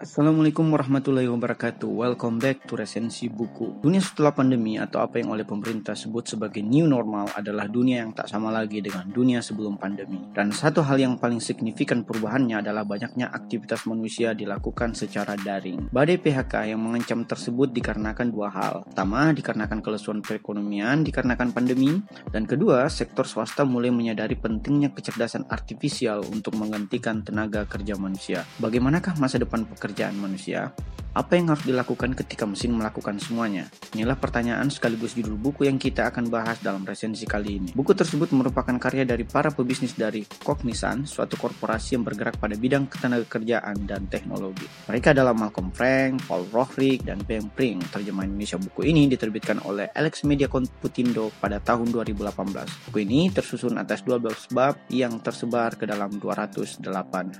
Assalamualaikum warahmatullahi wabarakatuh. Welcome back to resensi buku. Dunia setelah pandemi atau apa yang oleh pemerintah sebut sebagai new normal adalah dunia yang tak sama lagi dengan dunia sebelum pandemi. Dan satu hal yang paling signifikan perubahannya adalah banyaknya aktivitas manusia dilakukan secara daring. Badai PHK yang mengancam tersebut dikarenakan dua hal. Pertama, dikarenakan kelesuan perekonomian dikarenakan pandemi, dan kedua, sektor swasta mulai menyadari pentingnya kecerdasan artifisial untuk menggantikan tenaga kerja manusia. Bagaimanakah masa depan pekerjaan pekerjaan manusia, apa yang harus dilakukan ketika mesin melakukan semuanya? Inilah pertanyaan sekaligus judul buku yang kita akan bahas dalam resensi kali ini. Buku tersebut merupakan karya dari para pebisnis dari Cognizant, suatu korporasi yang bergerak pada bidang ketenagakerjaan dan teknologi. Mereka adalah Malcolm Frank, Paul Rohrig, dan Ben Pring. Terjemahan Indonesia buku ini diterbitkan oleh Alex Media Computindo pada tahun 2018. Buku ini tersusun atas 12 bab yang tersebar ke dalam 208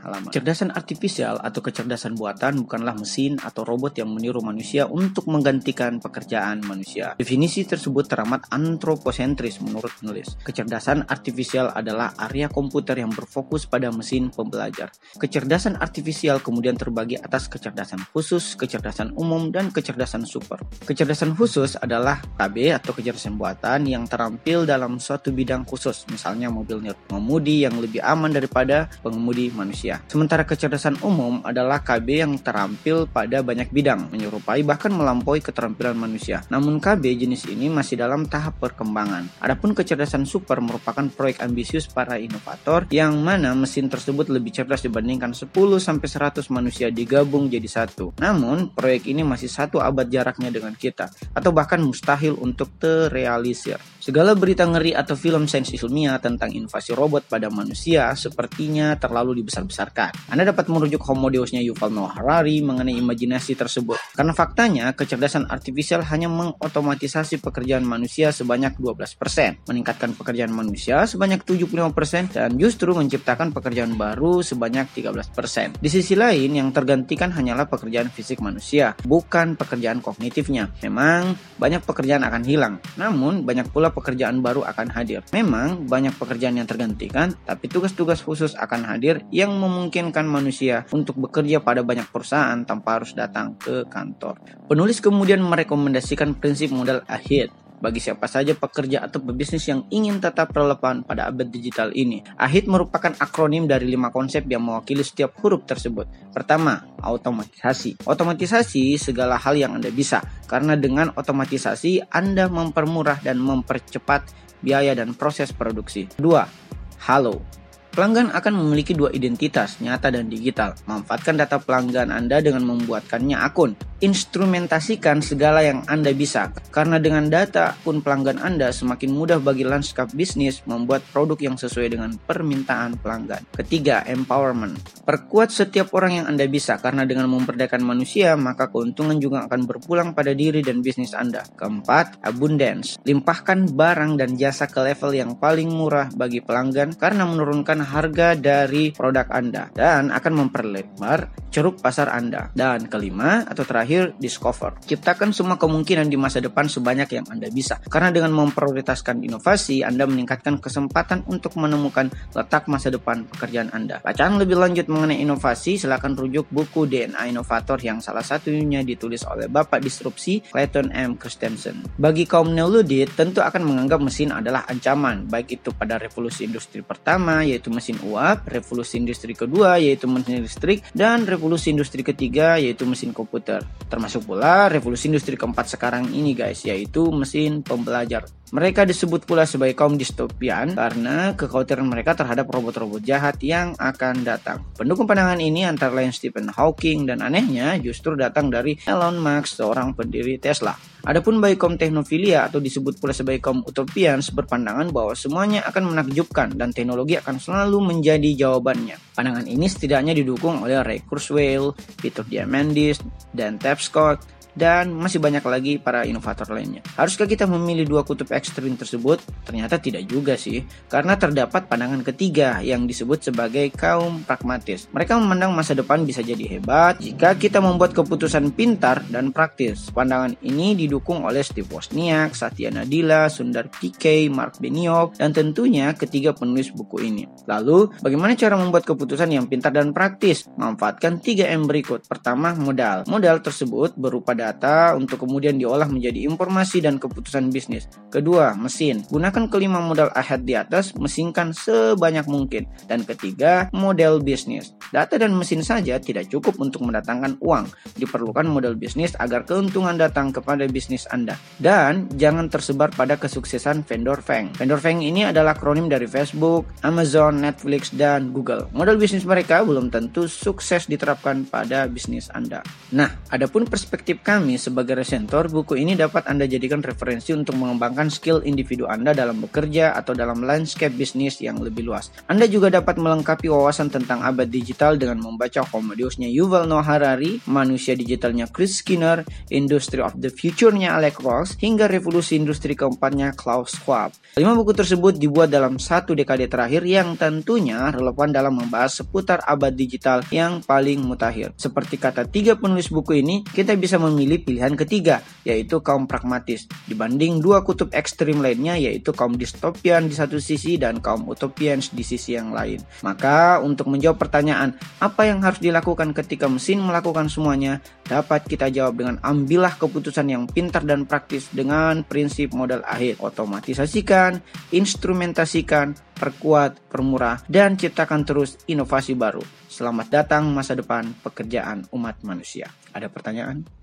halaman. Cerdasan artifisial atau kecerdasan buatan buatan bukanlah mesin atau robot yang meniru manusia untuk menggantikan pekerjaan manusia. Definisi tersebut teramat antroposentris menurut penulis. Kecerdasan artifisial adalah area komputer yang berfokus pada mesin pembelajar. Kecerdasan artifisial kemudian terbagi atas kecerdasan khusus, kecerdasan umum, dan kecerdasan super. Kecerdasan khusus adalah KB atau kecerdasan buatan yang terampil dalam suatu bidang khusus, misalnya mobil pengemudi yang lebih aman daripada pengemudi manusia. Sementara kecerdasan umum adalah KB yang yang terampil pada banyak bidang, menyerupai bahkan melampaui keterampilan manusia. Namun KB jenis ini masih dalam tahap perkembangan. Adapun kecerdasan super merupakan proyek ambisius para inovator yang mana mesin tersebut lebih cerdas dibandingkan 10 sampai 100 manusia digabung jadi satu. Namun, proyek ini masih satu abad jaraknya dengan kita atau bahkan mustahil untuk terrealisir. Segala berita ngeri atau film sains ilmiah tentang invasi robot pada manusia sepertinya terlalu dibesar-besarkan. Anda dapat merujuk Homo Deusnya Yuval Noah Harari mengenai imajinasi tersebut. Karena faktanya, kecerdasan artifisial hanya mengotomatisasi pekerjaan manusia sebanyak 12%, meningkatkan pekerjaan manusia sebanyak 75%, dan justru menciptakan pekerjaan baru sebanyak 13%. Di sisi lain, yang tergantikan hanyalah pekerjaan fisik manusia, bukan pekerjaan kognitifnya. Memang, banyak pekerjaan akan hilang, namun banyak pula pekerjaan baru akan hadir. Memang banyak pekerjaan yang tergantikan, tapi tugas-tugas khusus akan hadir yang memungkinkan manusia untuk bekerja pada banyak perusahaan tanpa harus datang ke kantor. Penulis kemudian merekomendasikan prinsip modal AHID bagi siapa saja pekerja atau pebisnis yang ingin tetap relevan pada abad digital ini. AHID merupakan akronim dari lima konsep yang mewakili setiap huruf tersebut. Pertama, otomatisasi. Otomatisasi segala hal yang Anda bisa, karena dengan otomatisasi Anda mempermurah dan mempercepat biaya dan proses produksi. Kedua, halo. Pelanggan akan memiliki dua identitas, nyata dan digital. Manfaatkan data pelanggan Anda dengan membuatkannya akun instrumentasikan segala yang Anda bisa. Karena dengan data pun pelanggan Anda semakin mudah bagi lanskap bisnis membuat produk yang sesuai dengan permintaan pelanggan. Ketiga, empowerment. Perkuat setiap orang yang Anda bisa karena dengan memperdayakan manusia maka keuntungan juga akan berpulang pada diri dan bisnis Anda. Keempat, abundance. Limpahkan barang dan jasa ke level yang paling murah bagi pelanggan karena menurunkan harga dari produk Anda dan akan memperlebar ceruk pasar Anda. Dan kelima atau terakhir terakhir, discover. Ciptakan semua kemungkinan di masa depan sebanyak yang Anda bisa. Karena dengan memprioritaskan inovasi, Anda meningkatkan kesempatan untuk menemukan letak masa depan pekerjaan Anda. Bacaan lebih lanjut mengenai inovasi, silakan rujuk buku DNA Inovator yang salah satunya ditulis oleh Bapak Disrupsi Clayton M. Christensen. Bagi kaum neoludit, tentu akan menganggap mesin adalah ancaman, baik itu pada revolusi industri pertama, yaitu mesin uap, revolusi industri kedua, yaitu mesin listrik, dan revolusi industri ketiga, yaitu mesin komputer. Termasuk pula revolusi industri keempat sekarang ini guys, yaitu mesin pembelajar. Mereka disebut pula sebagai kaum distopian karena kekhawatiran mereka terhadap robot-robot jahat yang akan datang. Pendukung pandangan ini antara lain Stephen Hawking dan anehnya justru datang dari Elon Musk, seorang pendiri Tesla. Adapun bagi kaum teknofilia atau disebut pula sebagai kaum utopians berpandangan bahwa semuanya akan menakjubkan dan teknologi akan selalu menjadi jawabannya. Pandangan ini setidaknya didukung oleh Ray Kurzweil, Peter Diamandis, dan Tab Scott, dan masih banyak lagi para inovator lainnya. Haruskah kita memilih dua kutub ekstrim tersebut? Ternyata tidak juga sih, karena terdapat pandangan ketiga yang disebut sebagai kaum pragmatis. Mereka memandang masa depan bisa jadi hebat jika kita membuat keputusan pintar dan praktis. Pandangan ini didukung oleh Steve Wozniak, Satya Nadella, Sundar Pichai, Mark Benioff, dan tentunya ketiga penulis buku ini. Lalu, bagaimana cara membuat keputusan yang pintar dan praktis? Manfaatkan 3M berikut. Pertama, modal. Modal tersebut berupa data untuk kemudian diolah menjadi informasi dan keputusan bisnis. Kedua, mesin. Gunakan kelima modal ahead di atas, mesinkan sebanyak mungkin. Dan ketiga, model bisnis. Data dan mesin saja tidak cukup untuk mendatangkan uang. Diperlukan model bisnis agar keuntungan datang kepada bisnis Anda. Dan jangan tersebar pada kesuksesan vendor Feng. Vendor Feng ini adalah akronim dari Facebook, Amazon, Netflix, dan Google. Model bisnis mereka belum tentu sukses diterapkan pada bisnis Anda. Nah, adapun perspektif kami sebagai resentor, buku ini dapat Anda jadikan referensi untuk mengembangkan skill individu Anda dalam bekerja atau dalam landscape bisnis yang lebih luas. Anda juga dapat melengkapi wawasan tentang abad digital dengan membaca Homo Yuval Noah Harari, Manusia Digitalnya Chris Skinner, Industry of the Future-nya Alex Ross, hingga Revolusi Industri keempatnya Klaus Schwab. Lima buku tersebut dibuat dalam satu dekade terakhir yang tentunya relevan dalam membahas seputar abad digital yang paling mutakhir. Seperti kata tiga penulis buku ini, kita bisa memilih pilihan ketiga, yaitu kaum pragmatis, dibanding dua kutub ekstrim lainnya, yaitu kaum distopian di satu sisi dan kaum utopians di sisi yang lain. Maka, untuk menjawab pertanyaan, apa yang harus dilakukan ketika mesin melakukan semuanya, dapat kita jawab dengan ambillah keputusan yang pintar dan praktis dengan prinsip modal akhir. Otomatisasikan, instrumentasikan, perkuat, permurah, dan ciptakan terus inovasi baru. Selamat datang masa depan pekerjaan umat manusia. Ada pertanyaan?